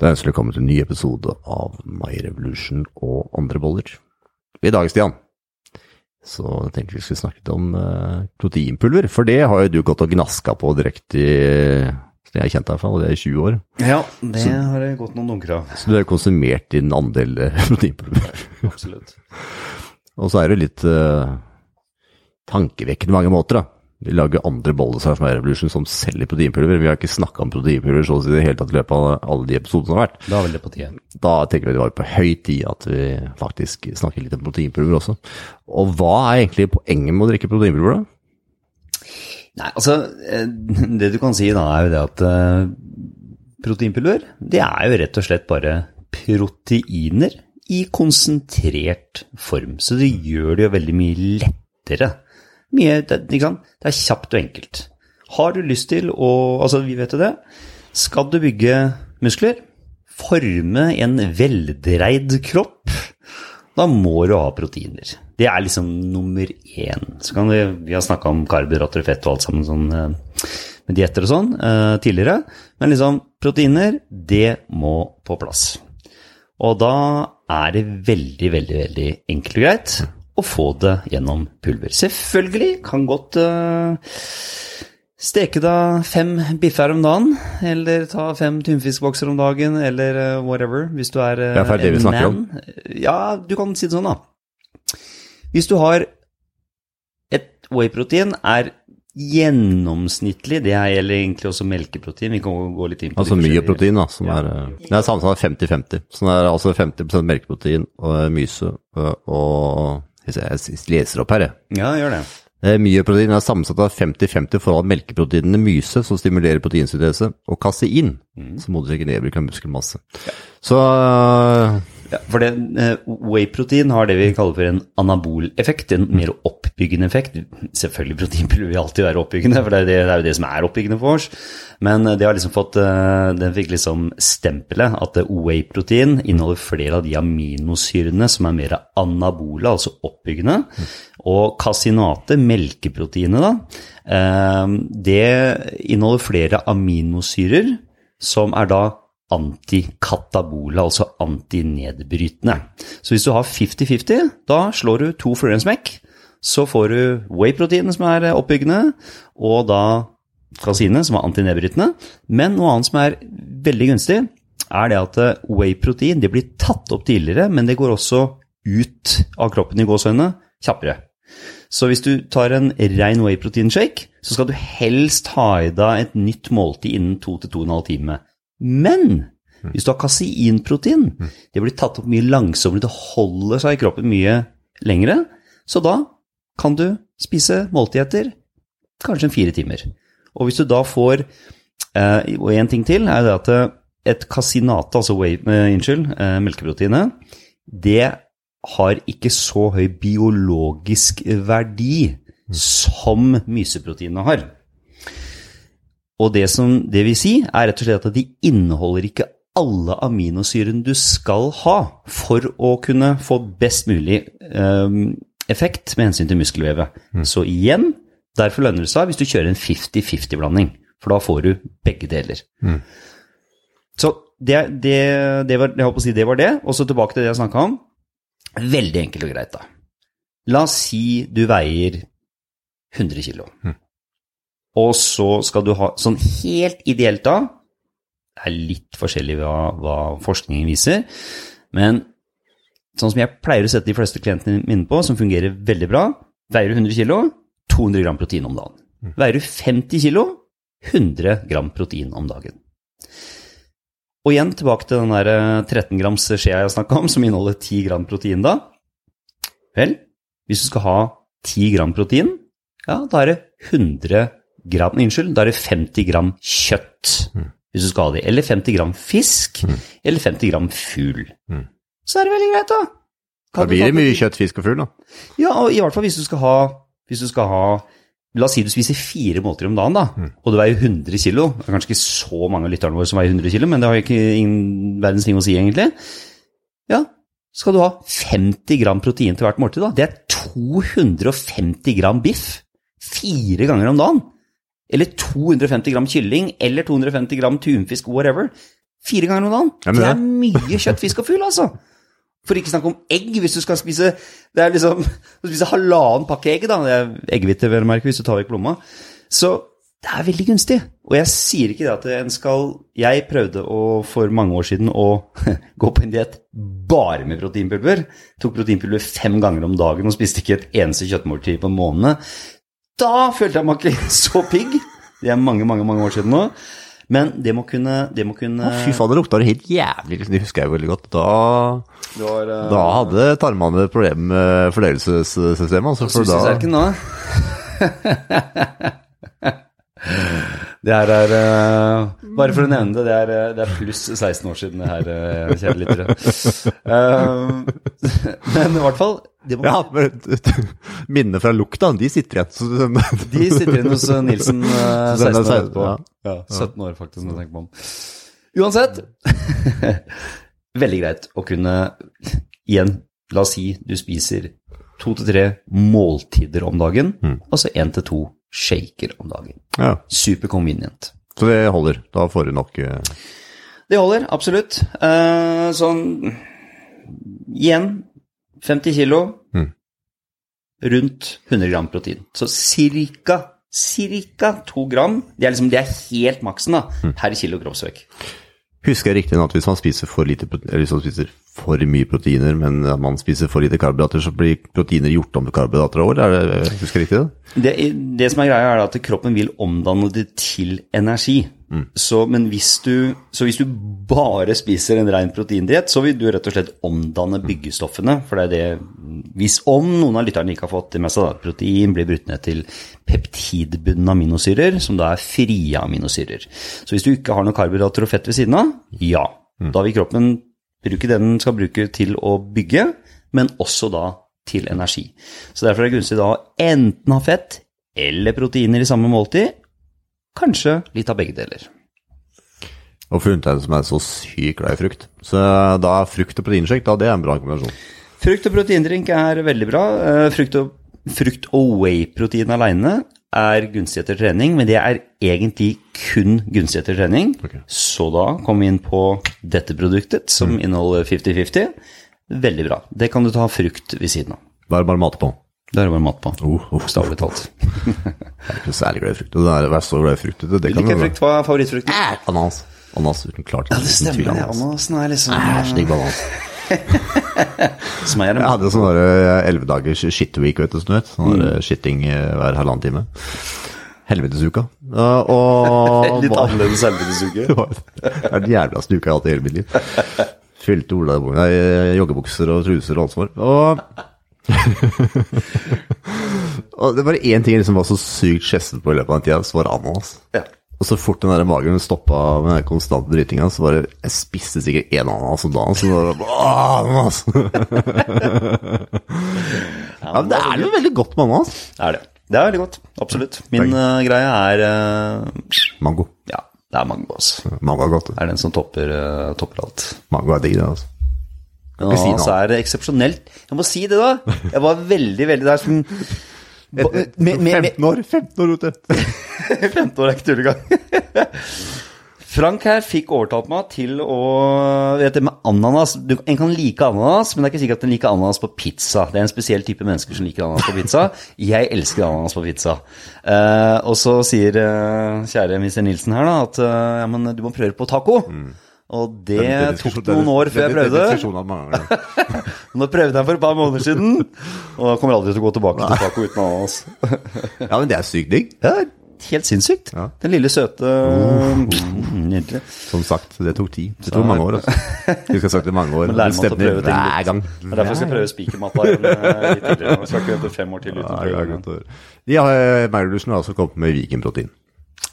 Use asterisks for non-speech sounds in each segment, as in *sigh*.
Det er ønskelig velkommen til en ny episode av My Revolution og andre boller. I dag, Stian, så jeg tenkte vi skulle snakke litt om eh, proteinpulver, for det har jo du gått og gnaska på direkte i så jeg har kjent deg fra, og det er i 20 år. Ja, det har det gått noen dunker av. Så du har konsumert din andel eh, *laughs* proteinpulver. Absolutt. og så er det litt uh, tankevekkende mange måter, da. Vi lager andre bollesaus er Revolution som selger proteinpulver. Vi har ikke snakka om proteinpulver så å si i det hele tatt i løpet av alle de episodene som har vært. Da er vel det på tide. Da tenker vi det var på høy tid at vi faktisk snakker litt om proteinpulver også. Og hva er egentlig poenget med å drikke proteinpulver, da? Nei, altså, eh, det du kan si da er jo det at eh, proteinpulver, det er jo rett og slett bare proteiner i konsentrert form. Så det gjør det jo veldig mye lettere. Mye, det, ikke sant? det er kjapt og enkelt. Har du lyst til å Altså, vi vet jo det. Skal du bygge muskler, forme en veldreid kropp, da må du ha proteiner. Det er liksom nummer én. Så kan vi, vi har snakka om karbohydrater og fett og alt sammen sånn eh, med dietter og sånn eh, tidligere. Men liksom, proteiner, det må på plass. Og da er det veldig, veldig, veldig enkelt og greit å få det gjennom pulver. Selvfølgelig kan godt uh, steke deg fem biffer om dagen, eller ta fem tunfiskbokser om dagen, eller uh, whatever, hvis du er uh, Ja, det er det vi snakker om. Ja, du kan si det sånn, da. Hvis du har et whey-protein er gjennomsnittlig, det gjelder egentlig også melkeprotein, vi kan gå litt inn på Altså mye protein, da. Som er, eh, det er samme som 50-50. Så det er altså 50 melkeprotein og myse og, og Jeg leser opp her, jeg. Ja, gjør det. Myoprotein er sammensatt av 50-50 forhold melkeproteinene myse, som stimulerer proteinsyntese, og kasein, som motvirker nedbruk av muskelmasse. Så eh, Ja, for det, eh, Whey-protein har det vi kaller for en anabol-effekt, en mer oppbyggende effekt. Selvfølgelig proteinpulver vil alltid være oppbyggende, for det er, det, det er jo det som er oppbyggende for oss. Men eh, det har liksom fått, eh, den fikk liksom stempelet at whey-protein inneholder flere av de aminosyrene som er mer anabole, altså oppbyggende. Og kasinate, melkeproteinet, da, det inneholder flere aminosyrer som er da antikatabole, altså antinedbrytende. Så hvis du har 50-50, da slår du to fluer i en smekk. Så får du whey-proteinet som er oppbyggende, og da kasine som er antinedbrytende. Men noe annet som er veldig gunstig, er det at whey-protein det blir tatt opp tidligere, men det går også ut av kroppen i gåsøgne kjappere. Så hvis du tar en rein whey-protein-shake, så skal du helst ha i deg et nytt måltid innen 2-2,5 timer. Men hvis du har kaseinprotein, det blir tatt opp mye langsommere, det holder seg i kroppen mye lengre, så da kan du spise måltider kanskje en fire timer. Og hvis du da får eh, Og en ting til er det at eh, et kasinate, altså eh, unnskyld, melkeproteinet, det har ikke så høy biologisk verdi som myseproteinene har. Og det som det vil si, er rett og slett at de inneholder ikke alle aminosyrene du skal ha for å kunne få best mulig um, effekt med hensyn til muskelvevet. Så igjen, derfor lønner det seg hvis du kjører en 50-50-blanding, for da får du begge deler. Så det, det, det, var, jeg håper å si det var det. Og så tilbake til det jeg snakka om. Veldig enkelt og greit, da. La oss si du veier 100 kilo. Og så skal du ha sånn helt ideelt da Det er litt forskjellig hva, hva forskningen viser, men sånn som jeg pleier å sette de fleste klientene mine på, som fungerer veldig bra Veier du 100 kilo 200 gram protein om dagen. Veier du 50 kilo 100 gram protein om dagen. Og igjen tilbake til den der 13 grams skjea jeg snakka om, som inneholder 10 gram protein da. Vel, hvis du skal ha 10 gram protein, ja, da er det 100 gram, unnskyld, da er det 50 gram kjøtt hvis du skal ha det. Eller 50 gram fisk, eller 50 gram fugl. Så er det veldig greit, da. Kan da blir det mye kjøtt, fisk og fugl, da. Ja, og i hvert fall hvis du skal ha, hvis du skal ha La oss si du spiser fire måltider om dagen, da, og du veier 100 kilo. Det er kanskje ikke så mange av lytterne våre som veier 100 kilo, men det har ikke ingen verdens ting å si, egentlig. Ja, skal du ha 50 gram protein til hvert måltid, da? Det er 250 gram biff fire ganger om dagen. Eller 250 gram kylling, eller 250 gram tunfisk, whatever. fire ganger om dagen. Ja, det er mye kjøtt, fisk og fugl, altså. For ikke snakke om egg, hvis du skal spise Det er liksom Du spiser halvannen pakke egg, da. Det er eggehvite, vel å merke, hvis du tar vekk plomma. Så det er veldig gunstig. Og jeg sier ikke det at en skal Jeg prøvde å, for mange år siden å *laughs* gå på en diett bare med proteinpulver. Tok proteinpulver fem ganger om dagen og spiste ikke et eneste kjøttmåltid på en måned. Da følte jeg meg ikke *laughs* så pigg. Det er mange, mange, mange år siden nå. Men det må kunne, det må kunne Å, fy faen, det lukta helt jævlig. Det husker jeg veldig godt. Da, var, uh... da hadde tarmene problemer med fordøyelsessystemet. Altså, for da, nå. *laughs* Det her er eh, Bare for å nevne det, det er, eh, det er pluss 16 år siden det her, uh, kjære lyttere. Eh, *laughs* men i hvert fall må, ja, men *laughs* Minnene fra lukta, de sitter igjen. De sitter igjen hos eh, Nilsen eh, 16 er år etterpå. ja. Ja, 17 år faktisk, når jeg tenker meg om. Uansett. *laughs* Veldig greit å kunne Igjen, la oss si du spiser to til tre måltider om dagen, altså én til to shaker om dagen. ja, Super convenient. så det holder. Da får du nok eh, Det holder, absolutt. Uh, sånn Igjen 50 kilo. Mm. Rundt 100 gram protein. Så cirka, cirka 2 gram. Det er, liksom, det er helt maksen da, per kilo kroppsvekt. Husker jeg riktig at hvis man spiser for lite protein, eller hvis man spiser for mye proteiner, men at man spiser for lite karbohydrater, så blir proteiner gjort om til karbohydrater over? Er det, husker jeg riktig det? Det, det som er greia, er at kroppen vil omdanne det til energi. Så, men hvis du, så hvis du bare spiser en ren proteindiett, så vil du rett og slett omdanne byggestoffene. For det er det Hvis om noen av lytterne ikke har fått det med seg, at protein blir brutt ned til peptidbundne aminosyrer, som da er frie aminosyrer. Så hvis du ikke har noe karbohydrater og fett ved siden av, ja, da vil kroppen bruke det den skal bruke til å bygge, men også da til energi. Så derfor er det gunstig da å enten ha fett eller proteiner i samme måltid, kanskje litt av begge deler. Og for undertegnede som er så sykt glad i frukt. Så da er frukt og proteinshake, da det er en bra kombinasjon. Frukt og proteindrink er veldig bra. Eh, Frukt og, frukt og whey-protein alene er gunstig etter trening, men det er egentlig kun gunstig etter trening. Okay. Så da kom vi inn på dette produktet, som inneholder 50-50. Veldig bra. Det kan du ta frukt ved siden av. Da er det bare mat på. Det er bare mat på. Oh, oh, Bokstavelig talt. *laughs* jeg er ikke særlig glad i frukt. Det er så glad i frukt, det, det Liker frukt. Hva er favorittfrukten? være. Ananas. Ananas uten klart. Ja, det stemmer. det. Ananas. Ananasen er liksom Æsj, digg bananas. *laughs* Som er det. Jeg hadde sånn elleve dagers shit week, vet du, Sånn. Sånn mm. shitting eh, hver halvannen time. Helvetesuka. Og *laughs* litt annerledes helvetesuke. *laughs* Det er den jævligste uka jeg har hatt i hele mitt liv. Fylte Ola i joggebukser og truser og alt som var. Og, og det var én ting jeg liksom var så sykt skjesset på i løpet av den tida, så var det ananas. Ja. Og så fort den der magen stoppa med den konstante dritinga, så bare Jeg spiste sikkert én ananas om dagen, så da var bare «Åh, ananas! *laughs* ja, men det er jo veldig godt med ananas. Det er det. Det er veldig godt. Absolutt. Min uh, greie er uh, Mango. Ja, det er mango, altså. Mango er godt. Det er den som topper, uh, topper alt. Mango er digg, det, altså. Ja, si så er det eksepsjonelt. Jeg må si det, da. Jeg var veldig, veldig der som ba- med, med, med, 15 år, 15 år ute. 15 *laughs* år er ikke tullegang. *laughs* Frank her fikk overtalt meg til å vet du, med ananas du, En kan like ananas, men det er ikke sikkert at en liker ananas på pizza. Det er en spesiell type mennesker som liker ananas på pizza. Jeg elsker ananas på pizza. Uh, og så sier uh, kjære Mr. Nilsen her da, at uh, ja, men du må prøve på taco. Og det tok noen år før jeg prøvde. *laughs* Nå prøvde jeg for et par måneder siden, og da kommer aldri til å gå tilbake til taco uten ananas. *laughs* Ja, men det er sykt digg. Ja, helt sinnssykt. Ja. Den lille søte mm, Nydelig. Som sagt, det tok tid. Det tok mange år. altså. Jeg skal det i mange år. *laughs* Men lærer man å prøve ting hver gang. Det er derfor jeg skal prøve spikermatta eh, litt tidligere. Jeg skal ikke vente fem år til uten å prøve ja. De har altså kommet med Vikenprotein.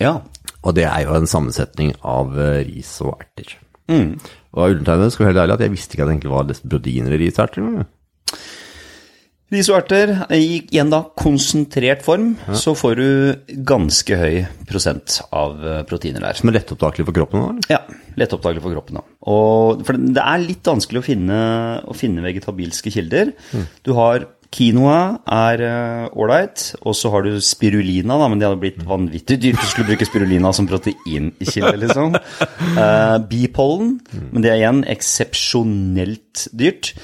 Ja. Og det er jo en sammensetning av eh, ris og erter. Mm. Og undertegnede skal være helt ærlig at jeg visste ikke at det egentlig var litt proteiner i ris Risoerter i igjen da konsentrert form, så får du ganske høy prosent av eh, proteiner der. Som er lettopptakelig for kroppen. da, eller? Ja, lettopptakelig for kroppen. Da. Og, for det er litt vanskelig å finne, å finne vegetabilske kilder. Du har Quinoa er ålreit, og så har du spirulina, da, men det hadde blitt vanvittig dyrt hvis du skulle bruke spirulina som proteinkilde, liksom. Uh, bipollen, men det er igjen eksepsjonelt dyrt.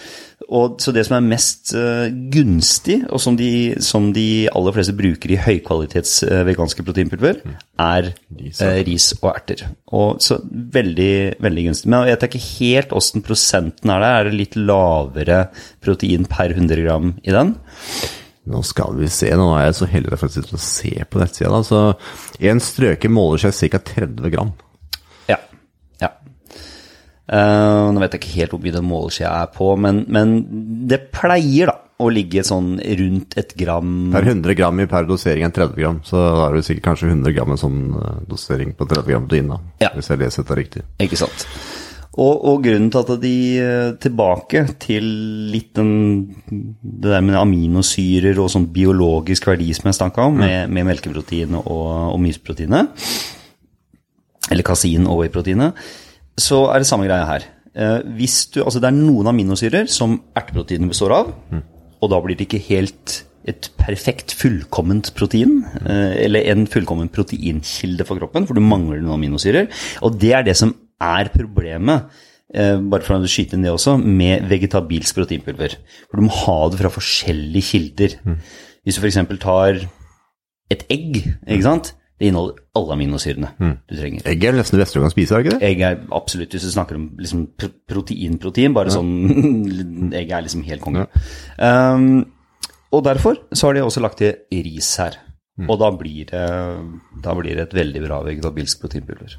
Og, så det som er mest uh, gunstig, og som de, som de, aller fleste bruker i høykvalitets uh, veganske proteinpulver, er uh, ris og erter. Og, så veldig, veldig gunstig. Men jeg vet ikke helt åssen prosenten er der. Er det litt lavere protein per 100 gram i den? Nå skal vi se, nå er jeg så heldig faktisk å se på nettsida. Så en strøke måler seg ca. 30 gram. Uh, nå vet jeg ikke helt hvor mye den måleskjea er på, men, men, det pleier da å ligge sånn rundt et gram Per 100 gram i per dosering enn 30 gram, så da er det sikkert kanskje 100 gram en sånn uh, dosering på 30 gram protein, da. Ja. Hvis jeg leser dette riktig. Ikke sant. Og, og, grunnen til at de uh, tilbake til litt den, det der med aminosyrer og sånn biologisk verdi som jeg snakka om, mm. med, med melkeproteinet og, og myseproteinet, eller kasin og whey-proteinet, så er det samme greia her. Eh, hvis du, altså det er noen aminosyrer som erteproteinet består av, mm. og da blir det ikke helt et perfekt, fullkomment protein, eh, eller en fullkommen proteinkilde for kroppen, for du mangler noen aminosyrer. Og det er det som er problemet, eh, bare for å skyte inn det også, med vegetabilsk proteinpulver. For du må ha det fra forskjellige kilder. Mm. Hvis du f.eks. tar et egg, ikke sant det inneholder alle aminosyrene mm. du trenger. Egg er nesten det beste du kan spise, er ikke det? Egg er absolutt, hvis du snakker om liksom protein-protein, bare ja. sånn *laughs* Egg er liksom helt konge. Ja. Um, og derfor så har de også lagt til ris her. Mm. Og da blir, det, da blir det et veldig bra vegetabilsk proteinpulver.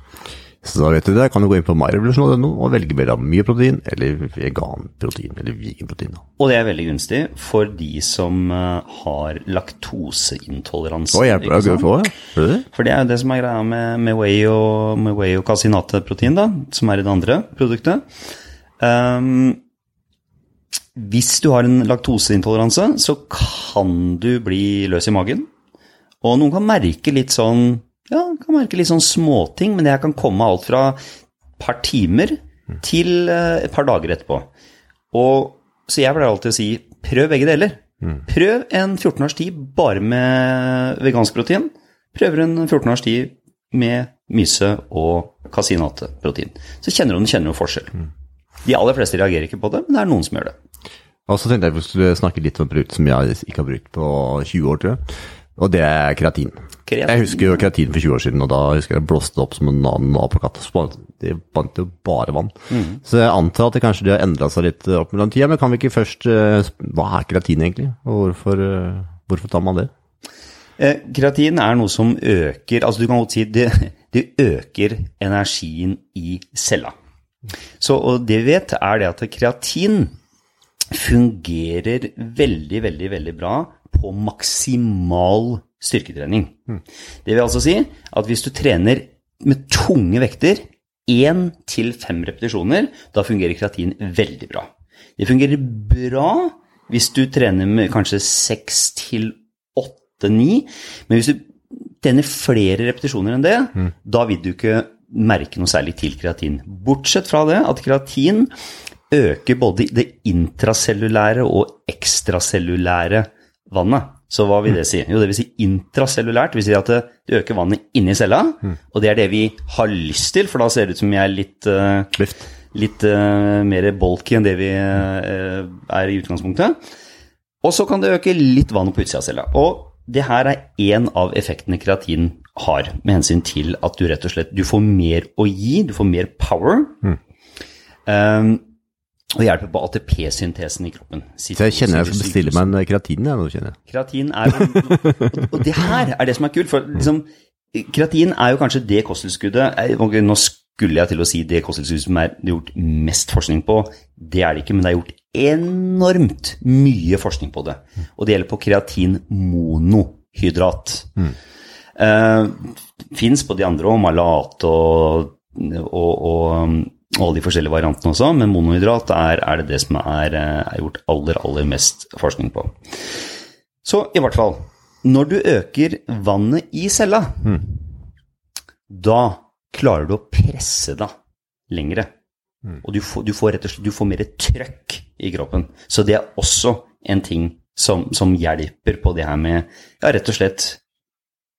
Så da vet du det, kan du gå inn på myrevolution.no og velge av mye protein eller veganprotein eller veganprotein. Og det er veldig gunstig for de som uh, har laktoseintoleranse. Å, hjelper deg å få det? det? For det er jo det som er greia med, med whey og, med whey og casinateprotein, da, som er i det andre produktet. Um, hvis du har en laktoseintoleranse, så kan du bli løs i magen. Og noen kan merke litt sånn ja, kan merke litt sånn småting, men det kan komme alt fra et par timer til eh, et par dager etterpå. Og, så jeg pleier alltid å si prøv begge deler. Mm. Prøv en 14 års tid bare med vegansk protein. Prøver en 14 års tid med myse og kasinateprotein. Så kjenner du kjenner noen forskjell. Mm. De aller fleste reagerer ikke på det, men det er noen som gjør det. Og så tenkte jeg vi skulle snakke litt om et produkt som jeg ikke har brukt på 20 år, tror jeg. Og det er kreatin. kreatin. Jeg husker jo kreatin for 20 år siden, og da husker jeg det blåste opp som en annen apekatt. Det vant jo bare vann. Mm. Så jeg antar at det kanskje det har endra seg litt opp mellom tida. Men kan vi ikke først eh, Hva er kreatin egentlig, og hvorfor, eh, hvorfor tar man det? Eh, kreatin er noe som øker Altså du kan godt si det, det øker energien i cella. Så, og det vi vet, er det at kreatin fungerer veldig, veldig, veldig bra på maksimal styrketrening. Det vil altså si at hvis du trener med tunge vekter, én til fem repetisjoner, da fungerer kreatin veldig bra. Det fungerer bra hvis du trener med kanskje seks til åtte-ni, men hvis du trener flere repetisjoner enn det, mm. da vil du ikke merke noe særlig til kreatin. Bortsett fra det at kreatin øker både det intracellulære og ekstracellulære vannet. Så hva vil det si? Jo, det vil si intracellulært. Det vil si at det øker vannet inni cella, mm. og det er det vi har lyst til, for da ser det ut som vi er litt, uh, litt uh, mer bulky enn det vi uh, er i utgangspunktet. Og så kan det øke litt vann på utsida av cella. Og det her er én av effektene kreatin har, med hensyn til at du rett og slett du får mer å gi, du får mer power. Mm. Um, og hjelper på ATP-syntesen i kroppen. Så jeg kjenner jeg skal bestille meg en kreatin jeg nå, kjenner jeg. Kreatin er Og det her er det som er kult, for liksom Kreatin er jo kanskje det kosttilskuddet Nå skulle jeg til å si det kosttilskuddet som er gjort mest forskning på. Det er det ikke, men det er gjort enormt mye forskning på det. Og det gjelder på kreatin monohydrat. Mm. Uh, Fins på de andre òg, malat og, og og alle de forskjellige variantene også, men monohydrat er, er det det som er, eh, er, gjort aller, aller mest forskning på. Så i hvert fall Når du øker vannet i cella, mm. da klarer du å presse deg lengre. Mm. Og du får, du får, og slett du får mer trøkk i kroppen. Så det er også en ting som, som hjelper på det her med ja, rett og slett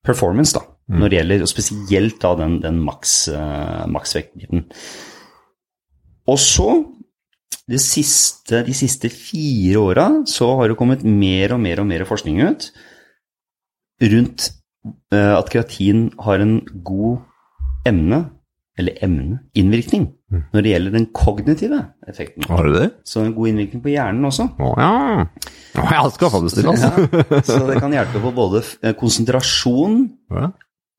performance, da. Når det gjelder, og spesielt da den, den maks, uh, maksvektbiten. Og så, de siste, de siste fire åra, så har det kommet mer og mer og mer forskning ut rundt uh, at kreatin har en god emne, eller emne, innvirkning, når det gjelder den kognitive effekten. Har du det? Så en god innvirkning på hjernen også. Å ja. Å, jeg skal få bestille, altså. Ja, så det kan hjelpe på både eh, konsentrasjon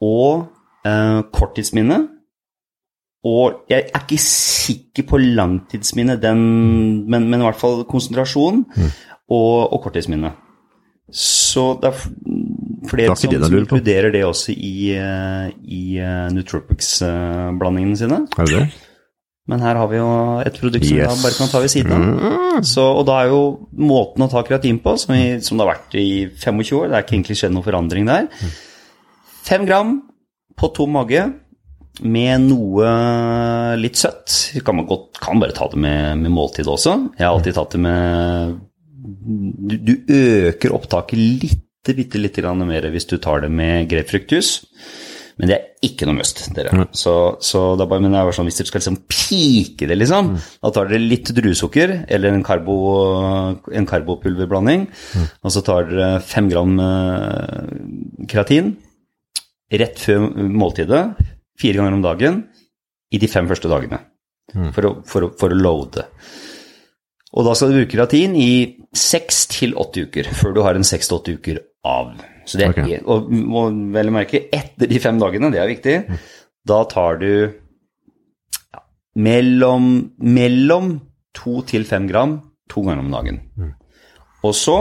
og eh, korttidsminne. Og jeg er ikke sikker på langtidsminnet, men, men i hvert fall konsentrasjon og, og korttidsminne. Så det er flere Det flere som, det som inkluderer det også i, eh, i uh, Nootropics-blandingene sine. Er det det? Men her har vi jo et produkt som vi Yes. bare kan ta ved siden av. Mm. Så, og da er jo måten å ta kreatin på, som, vi, som det har vært i 25 år, det er ikke egentlig skjedd noen forandring der. Fem gram på tom mage med noe litt søtt. Kan man godt, kan bare ta det med, med måltid også. Jeg har alltid tatt det med Du, du øker opptaket litt, bitte lite grann mer hvis du tar det med grapefruktjus. Men det er ikke noe must, dere. Så, så det er bare, men det er sånn, hvis dere skal liksom pike det, liksom, da tar dere litt druesukker eller en, karbo, en karbopulverblanding, og så tar dere fem gram eh, kreatin rett før måltidet, fire ganger om dagen, i de fem første dagene, for, å, for, å, for å loade. Og da skal du bruke kreatin i seks til åtte uker, før du har en seks til åtte uker av. Så det er, okay. og, og vel å merke, etter de fem dagene, det er viktig, da tar du ja, mellom, mellom to til fem gram to ganger om dagen. Og så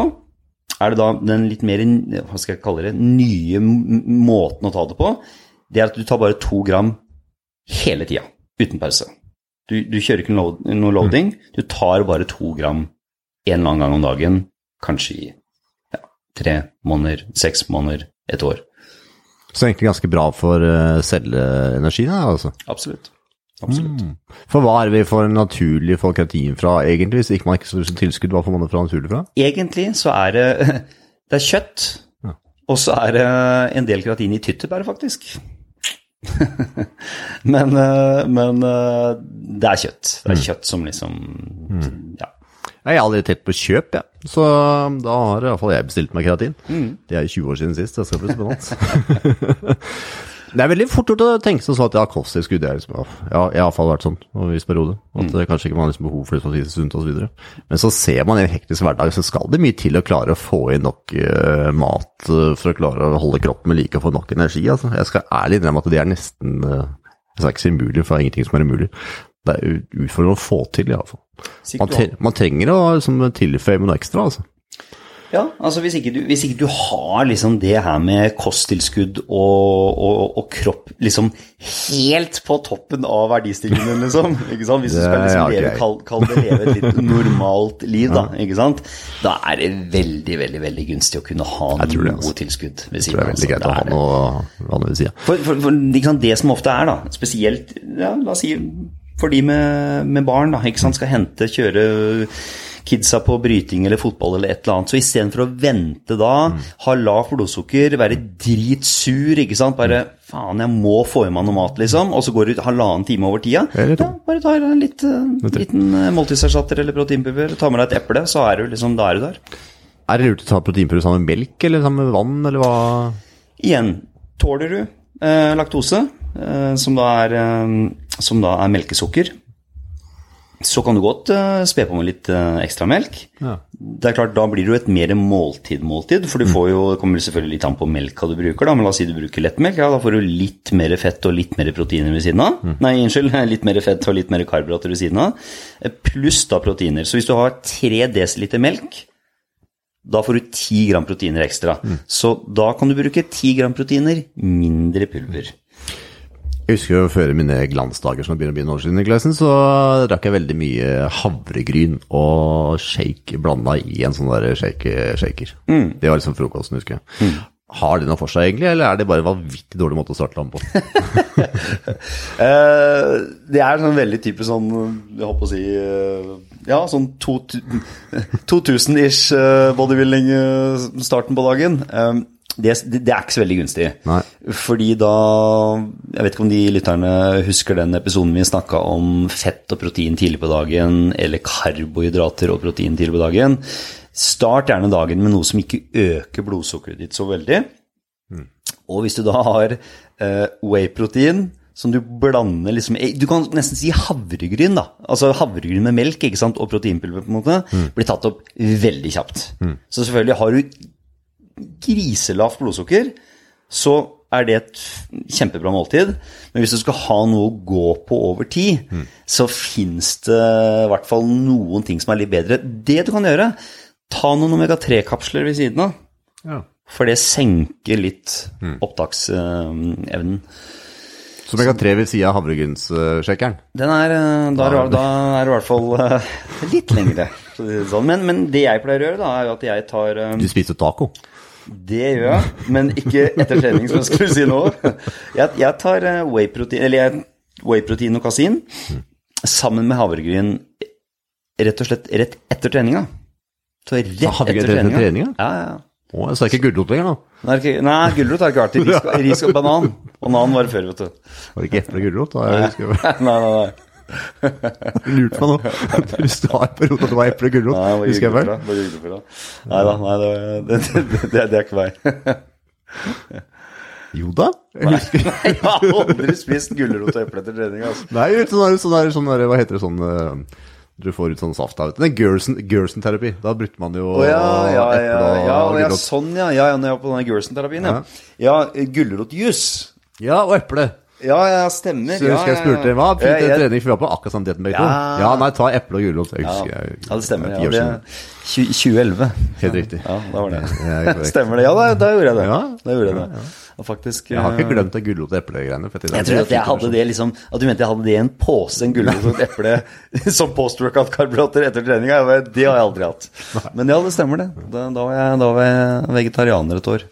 er det da den litt mer, hva skal jeg kalle det, nye måten å ta det på. Det er at du tar bare to gram hele tida, uten pause. Du, du kjører ikke noe, load, noe loading, du tar bare to gram en eller annen gang om dagen, kanskje i ja, tre måneder, seks måneder, et år. Så egentlig ganske bra for celleenergi, da, altså. Absolutt. Absolutt. For hva er det vi får naturlig for kreatin fra, egentlig? Hvis ikke man ikke får tilskudd, hva får man det fra naturlig fra? Egentlig så er det, *laughs* det er kjøtt, og så er det en del kreatin i tyttebær, faktisk. *laughs* men, eh, men eh, det er kjøtt. Det er kjøtt som liksom Ja. Jeg har aldri tett på kjøp, jeg. Så da har i hvert fall jeg bestilt meg kreatin. Det er 20 år siden sist, det skal bli spennende. *laughs* det er veldig fort gjort å tenke seg sånn at ja, kosttilskudd er liksom, ja, jeg har i hvert fall vært sånn over en viss periode. At det kanskje ikke man har liksom behov for det som sunt så videre. Men så ser man i en hektisk hverdag, så skal det mye til å klare å få inn nok uh, mat uh, for å klare å holde kroppen med like og få nok energi. Altså. Jeg skal ærlig innrømme at det er nesten uh, Jeg skal ikke si umulig, for det er ingenting som er umulig. Det er utfordrende å få til, iallfall. Man, tre man trenger å liksom, tilføye noe ekstra, altså. Ja, altså hvis ikke, du, hvis ikke du har liksom det her med kosttilskudd og, og, og kropp liksom helt på toppen av verdistigningen, liksom. *laughs* Ikke sant? Hvis du skal liksom leve, kall, kall det leve et litt *laughs* normalt liv, da. ikke sant? Da er det veldig, veldig veldig gunstig å kunne ha noe tror det, altså. tilskudd ved Det er veldig greit å ha noe, noe ved sida. For, for, for sant, det som ofte er, da, spesielt ja, la oss si for de med, med barn, da, ikke sant, skal hente, kjøre kidsa på bryting eller fotball eller et eller annet, så istedenfor å vente da, ha lavt blodsukker, være dritsur, ikke sant, bare faen, jeg må få i meg noe mat, liksom, og så går det halvannen time over tida, ja, bare ta en litt, eh, liten eh, måltidserstatter eller proteinpulver, ta med deg et eple, så er du liksom, da er du der. Er det lurt å ta proteinpulver sammen med melk, eller sammen med vann, eller hva? Igjen, tåler du eh, laktose, eh, som, da er, eh, som da er melkesukker, så kan du godt eh, spe på med litt eh, ekstra melk. Ja. Det er klart, Da blir det jo et mer måltid-måltid, for du får jo, det kommer selvfølgelig litt an på melka du bruker, da, men la oss si du bruker lettmelk, ja, da får du litt mer fett og litt mer proteiner ved siden av. Nei, unnskyld, *laughs* litt mer fett og litt mer karbohydrater ved siden av, eh, pluss da proteiner. Så hvis du har 3 dl melk, da får du 10 gram proteiner ekstra. Så da kan du bruke 10 gram proteiner, mindre pulver. Jeg husker jo før mine glansdager som begynner å bli noen år siden, Nikolajsen, så drakk jeg veldig mye havregryn og shake blanda i en sånn der shake, shaker. Det var liksom frokosten, husker jeg. Har det noe for seg, egentlig, eller er det bare en vanvittig dårlig måte å starte dagen på? *laughs* Eh, det er sånn veldig typisk sånn, jeg håper å si eh, Ja, sånn 2000-ish *laughs* eh, bodybuilding eh, starten på dagen. Eh, det, det er ikke så veldig gunstig. Nei. Fordi da Jeg vet ikke om de lytterne husker den episoden vi snakka om fett og protein tidlig på dagen, eller karbohydrater og protein tidlig på dagen. Start gjerne dagen med noe som ikke øker blodsukkeret ditt så veldig. Og hvis du da har uh, whey-protein som du blander liksom eh, Du kan nesten si havregryn, da. Altså havregryn med melk ikke sant? og proteinpulver, på en måte, blir tatt opp veldig kjapt. Så selvfølgelig har du griselavt blodsukker, så er det et kjempebra måltid. Men hvis du skal ha noe å gå på over tid, så fins det i hvert fall noen ting som er litt bedre. Det du kan gjøre, ta noen omega-3-kapsler ved siden av. Ja. For det senker litt opptaksevnen. Så omega-3 ved sida av havregrynssjekkeren? Den er, eh, da, er, da er det i hvert fall eh, litt lengre. sånn. Men, men det jeg pleier å gjøre, da, er jo at jeg tar eh, Du spiser taco? Det gjør jeg, men ikke etter trening, som jeg skulle si nå. Jeg, jeg tar eh, whey-protein, eller whey-protein og kasin sammen med havregryn rett og slett rett etter treninga. Så rett etter treninga. treninga? Ja, ja. Å, så er det ikke gulrot lenger, da? Nei, Nei, gulrot har ikke vært i ris, *laughs* ris og banan. Banan var det før, vet du. Var det ikke eple og gulrot? *laughs* Nei, nei, nei. *laughs* lurt meg nå. *laughs* Hvis du har en periode det var eple og gulrot, husker jeg vel? Nei da, nei, det, det, det, det, det er ikke meg. *laughs* Jo da. Jeg husker. Jeg har aldri spist gulrot og eple etter trening. Altså. Nei, sånn sånn sånn hva heter det sånn eh, Du får ut sånn saft av det. Gerson, Gerson-terapi. Da brukte man jo oh, ja, ja, ja, eple og ja, ja, gulrot. sånn ja. Ja, ja, når jeg var på denne Gerson-terapien, ja. Ja, Gulrotjus. Ja, og eple. Ja, ja, stemmer. Så jeg husker jeg spurte hva fint Ja, ja, jeg- trening, for vi var på akkurat samme dietten begge to. Ja. Ja, nei, ta eple og gulrot. Jeg husker jeg, Ja, det stemmer. Ja, det siden. tjue- 2011. Helt riktig. Ja, da var det. Ja, er. *laughs* Stemmer det? Ja, da, da gjorde jeg det. Ja. Da gjorde jeg det. Og faktisk Jeg har eh, ikke glemt det gulrot- og eplegreiene. Jeg, Jeg tror at jeg hadde det liksom At du mente jeg hadde det i en pose, en gulrot og et eple *laughs* som post-workout-karbohydrater etter trening. Det har jeg aldri hatt. Men ja, det stemmer det. Da, da, var, jeg, da var jeg vegetarianer et år.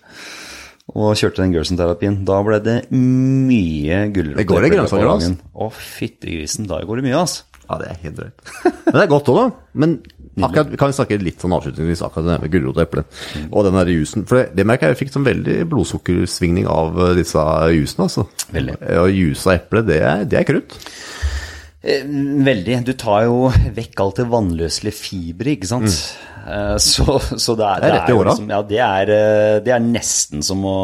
Og kjørte den Gerson-terapien. Da ble det mye gulrot. Det går det grønnsaker, altså. dagen. Å, fyttegrisen. Da går det mye, altså. Ja, det er helt drøyt. Men det er godt òg, da. Men akkurat, kan vi snakke litt sånn avslutningsvis akkurat det med gulrot og eple og den der jusen. For det, det merker jeg jeg fikk sånn veldig blodsukkersvingning av disse jusene, altså. Veldig. Og jus av eple, det er, det er krutt. Eh, Veldig. Du tar jo vekk alt det vannløselige fiberet, ikke sant. Mm. Så, så det er. Det er rett i åra. Liksom, ja, det er, eh, det er nesten som å,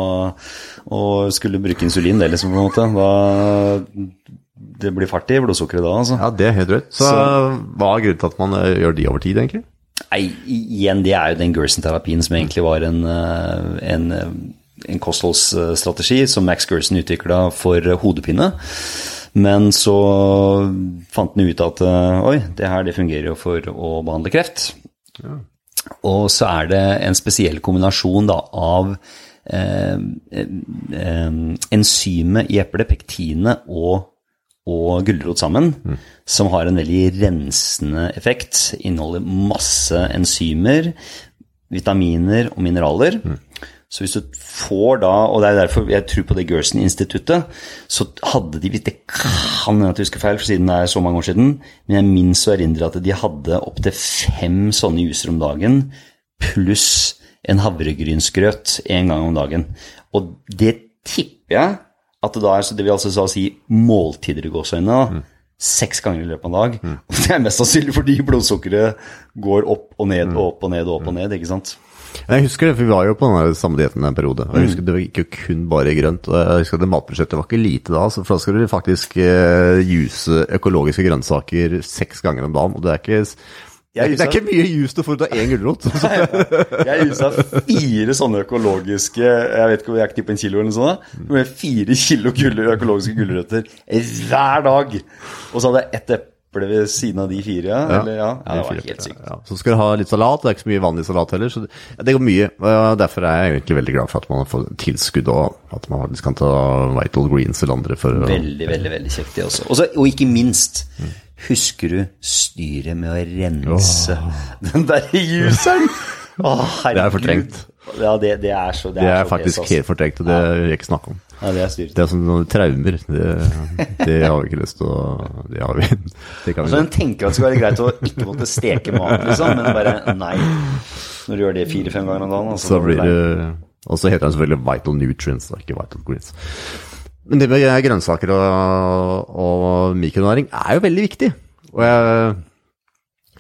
å skulle bruke insulin, det liksom, på en måte. Da, det blir fart i blodsukkeret da, altså. Ja, det er helt drøyt. Så, hva er grunnen til at man eh, gjør de over tid, egentlig? Nei, igjen, det er jo den Gerson-terapien som egentlig var en, eh, en, eh, en kostholdsstrategi som Max Gerson utvikla for eh, hodepine. Men så fant han ut at eh, oi, det her det fungerer jo for å behandle kreft. Og så er det en spesiell kombinasjon da, av eh, eh, enzymet i eplet, pektinet og, og gulrot sammen, som har en veldig rensende effekt. Inneholder masse enzymer, vitaminer og mineraler. Så hvis du får da, og det er derfor jeg tror på det Gerson-instituttet, så hadde de, hvis det kan hende at jeg husker feil, for siden det er så mange år siden, men jeg minnes å erindre at de hadde opptil fem sånne juicer om dagen, pluss en havregrynsgrøt en gang om dagen. Og det tipper jeg at det da er, så det vil altså si måltider i gåseøynene, da, seks ganger i løpet av en dag. Og det er mest sannsynlig fordi blodsukkeret går opp og ned og opp og ned og opp og ned, ikke sant? Jeg husker det, for vi var jo på den samme dietten en periode. Og jeg husker Det gikk jo kun bare grønt. og Jeg husker det Matbudsjettet var ikke lite da, så for da skal du faktisk uh, juse økologiske grønnsaker seks ganger om dagen. Og det er ikke, det er, det er ikke mye jus du får ut av én gulrot. *laughs* Jeg jusa fire sånne økologiske Jeg vet ikke om jeg er på en kilo eller noe sånt. Med fire kilo økologiske gulrøtter hver dag. Og så hadde jeg ett eple ved siden av de fire. Ja, eller, ja, ja det var helt sykt. Ja, så skal du ha litt salat, det er ikke så mye vanlig salat heller, så det, det går mye. og Derfor er jeg egentlig veldig glad for at man får tilskudd, og at man faktisk kan ta Vital Greens eller andre for Veldig, veldig veldig kjekt, det også. Også, og ikke minst, husker du styret med å rense *laughs* den der juseren? Å, herregud. *laughs* Det er fortrengt. Ja, det, det er så Det er så faktisk altså. helt fortrengt, og det vil jeg ikke snakke om. Ja, det er styrt. Det er noen traumer. Det, det har vi ikke lyst til å Det har vi Det kan vi Altså, en tenker at det skal være greit å ikke måtte steke mat, liksom, men bare nei. Når du gjør det fire-fem ganger om dagen, altså, Så blir det Og så heter den selvfølgelig Vital Nutrients, ikke Vital Greens. Men det med grønnsaker og, og mikronæring er jo veldig viktig. Og jeg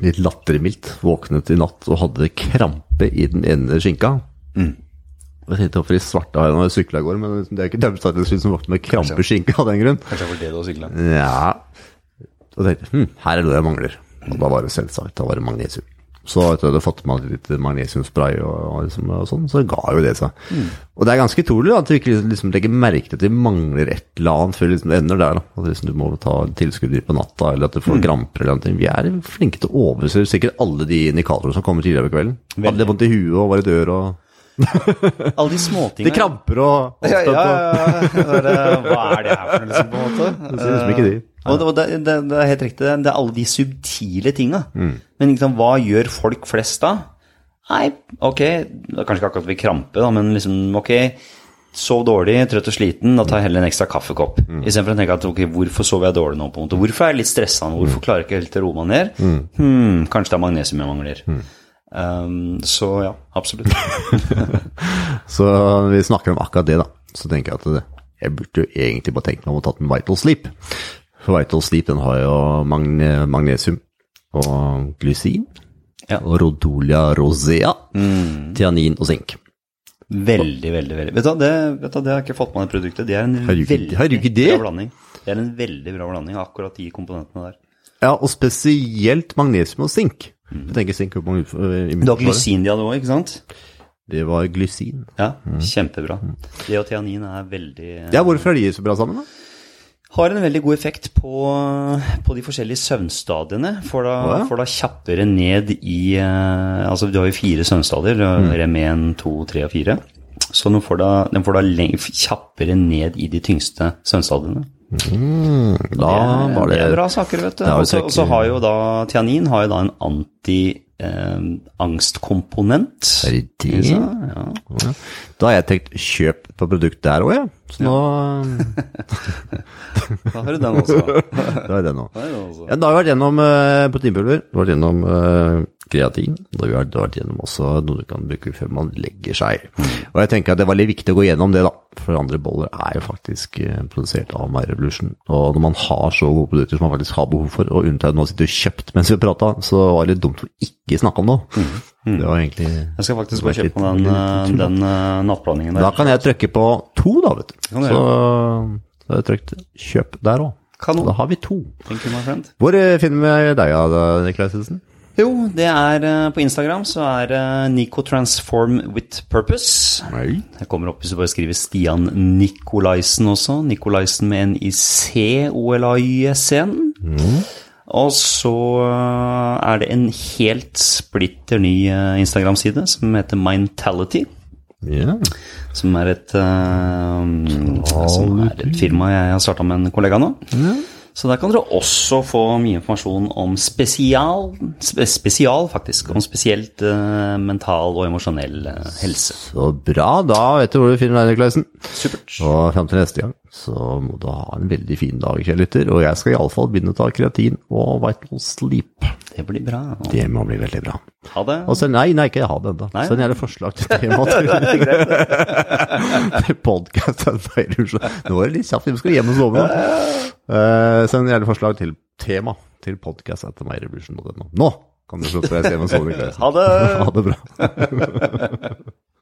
litt lattermildt våknet i natt og hadde krampe i den ene skinka. Mm. Jeg tenkte hvorfor de svarte har jeg når jeg sykla i går, men det er ikke dømstatistisk som våkner med krampeskinke av den grunn. Kanskje det var det du sykla? Ja. Og tenkte hm, her er det jeg mangler. Og da var det selvsagt, da var det magnesium. Så jeg hadde fått med meg litt magnesiumspray og, og, liksom, og sånn, så ga jo det seg. Og det er ganske utrolig at du ikke liksom legger merke til at det mangler et eller annet før liksom det ender der. da. At liksom du må ta tilskudd på natta, eller at du får kramper eller noe. Vi er flinke til å overse sikkert alle de indikatorene som kommer tidligere på kvelden. Hadde vondt i huet og var i dør og *laughs* Alle de småtingene. Det kramper og Ja, ja, ja, ja. Hva er det her for noe, liksom, på en måte? Det ser ut som ikke de. Og det, det, det, er helt riktig, det er alle de subtile tinga. Mm. Men liksom, hva gjør folk flest da? Nei, ok, kanskje ikke akkurat ved krampe, da, men liksom, ok, sov dårlig, trøtt og sliten, da tar jeg heller en ekstra kaffekopp. Mm. Istedenfor å tenke at ok, hvorfor sover jeg dårlig nå, på en måte? Hvorfor er jeg litt stressa nå? Hvorfor klarer jeg ikke helt å roe meg ned? Mm. Hmm, kanskje det er magnesium jeg mangler. Um, så ja, absolutt. *laughs* Så vi snakker om akkurat det, da, så tenker jeg at jeg burde jo egentlig bare tenkt meg om å tatt en Vital Sleep. For Vital Sleep den har jo magne, magnesium og glysin, Ja. og rodolia rosea, tianin og zinc. Veldig, veldig, veldig. Vet du, det, vet du, det har jeg ikke fått med i produktet. Det er en Har du veldig har du ikke det? bra blanding. Det er en veldig bra blanding av akkurat de komponentene der. Ja, og spesielt magnesium og zink. Jeg tenker er ut- Du har glysin de hadde òg, ikke sant? Det var glysin. Ja, kjempebra. Det og tianin er veldig Ja, hvorfor er de så bra sammen, da? Har en veldig god effekt på, på de forskjellige søvnstadiene. Får da, ja. da kjappere ned i eh, Altså, du har jo fire søvnstadier. Mm. Rem 1, 2, 3 og 4. Så den får da, den får da kjappere ned i de tyngste søvnstadiene. Da det, var det det er bra saker, vet du. Og så- har jo da tianin har jo da en anti-angstkomponent. Er det det? Ja. Ja. Da har jeg tenkt kjøp på produkt der òg, jeg. Så nå *laughs* Da har du den også. *laughs* Da er. Den. Ja, da har vi vært gjennom eh, proteinpulver, vært gjennom eh, kreatin, vi har vært gjennom også noe du kan bruke før man legger seg. Og jeg tenker at det er veldig viktig å gå gjennom det, da. For andre boller er jo faktisk eh, produsert av My Revolution. Og når man har så gode produkter som man faktisk har behov for, og unntatt nå sitter kjøpt mens vi prata, så var det litt dumt å ikke snakke om noe. Det var egentlig Jeg skal faktisk gå og kjøpe på den, eh, den eh, nattblandingen der. Da kan jeg trykke på to, da, vet du. Så, så jeg trykt kjøp der òg. Da har vi to. Thank you, my friend. Hvor finner vi deg, Niklas Hilsen? Jo, det er eh, på Instagram så er det Nico Transform with Purpose. Nei. Jeg kommer opp hvis du bare skriver Stian Nikolaisen også. Nikolaisen med en i C-O-L-A-Y-S-E-N. Og så eh, er det en helt splitter ny eh, Instagram-side som heter Mindtality. Ja. Som er et, eh, som er et firma jeg har starta med en kollega nå. Så der kan dere også få mye informasjon om spesial, spesial faktisk, om spesielt uh, mental og emosjonell uh, helse. Så bra, da vet du hvor du finner deg, Niklaisen. Supert. Og frem til neste gang så må du ha en veldig fin dag, kjære lytter. Og jeg skal iallfall begynne å ta kreatin og Vital Sleep. Det blir bra. Det må bli veldig bra. Ha det. Og så, nei, nei, ikke ha det ennå. Send gjerne forslag til *laughs* tema til, *laughs* til podcast. Nå er det litt kjapt, vi skal hjem og sove. Eh, send gjerne forslag til tema til podkast etter meirevolution.no. Nå kan du slutte å reise hjem og sove. Niklaisen. Ha det. *laughs* Ha det bra.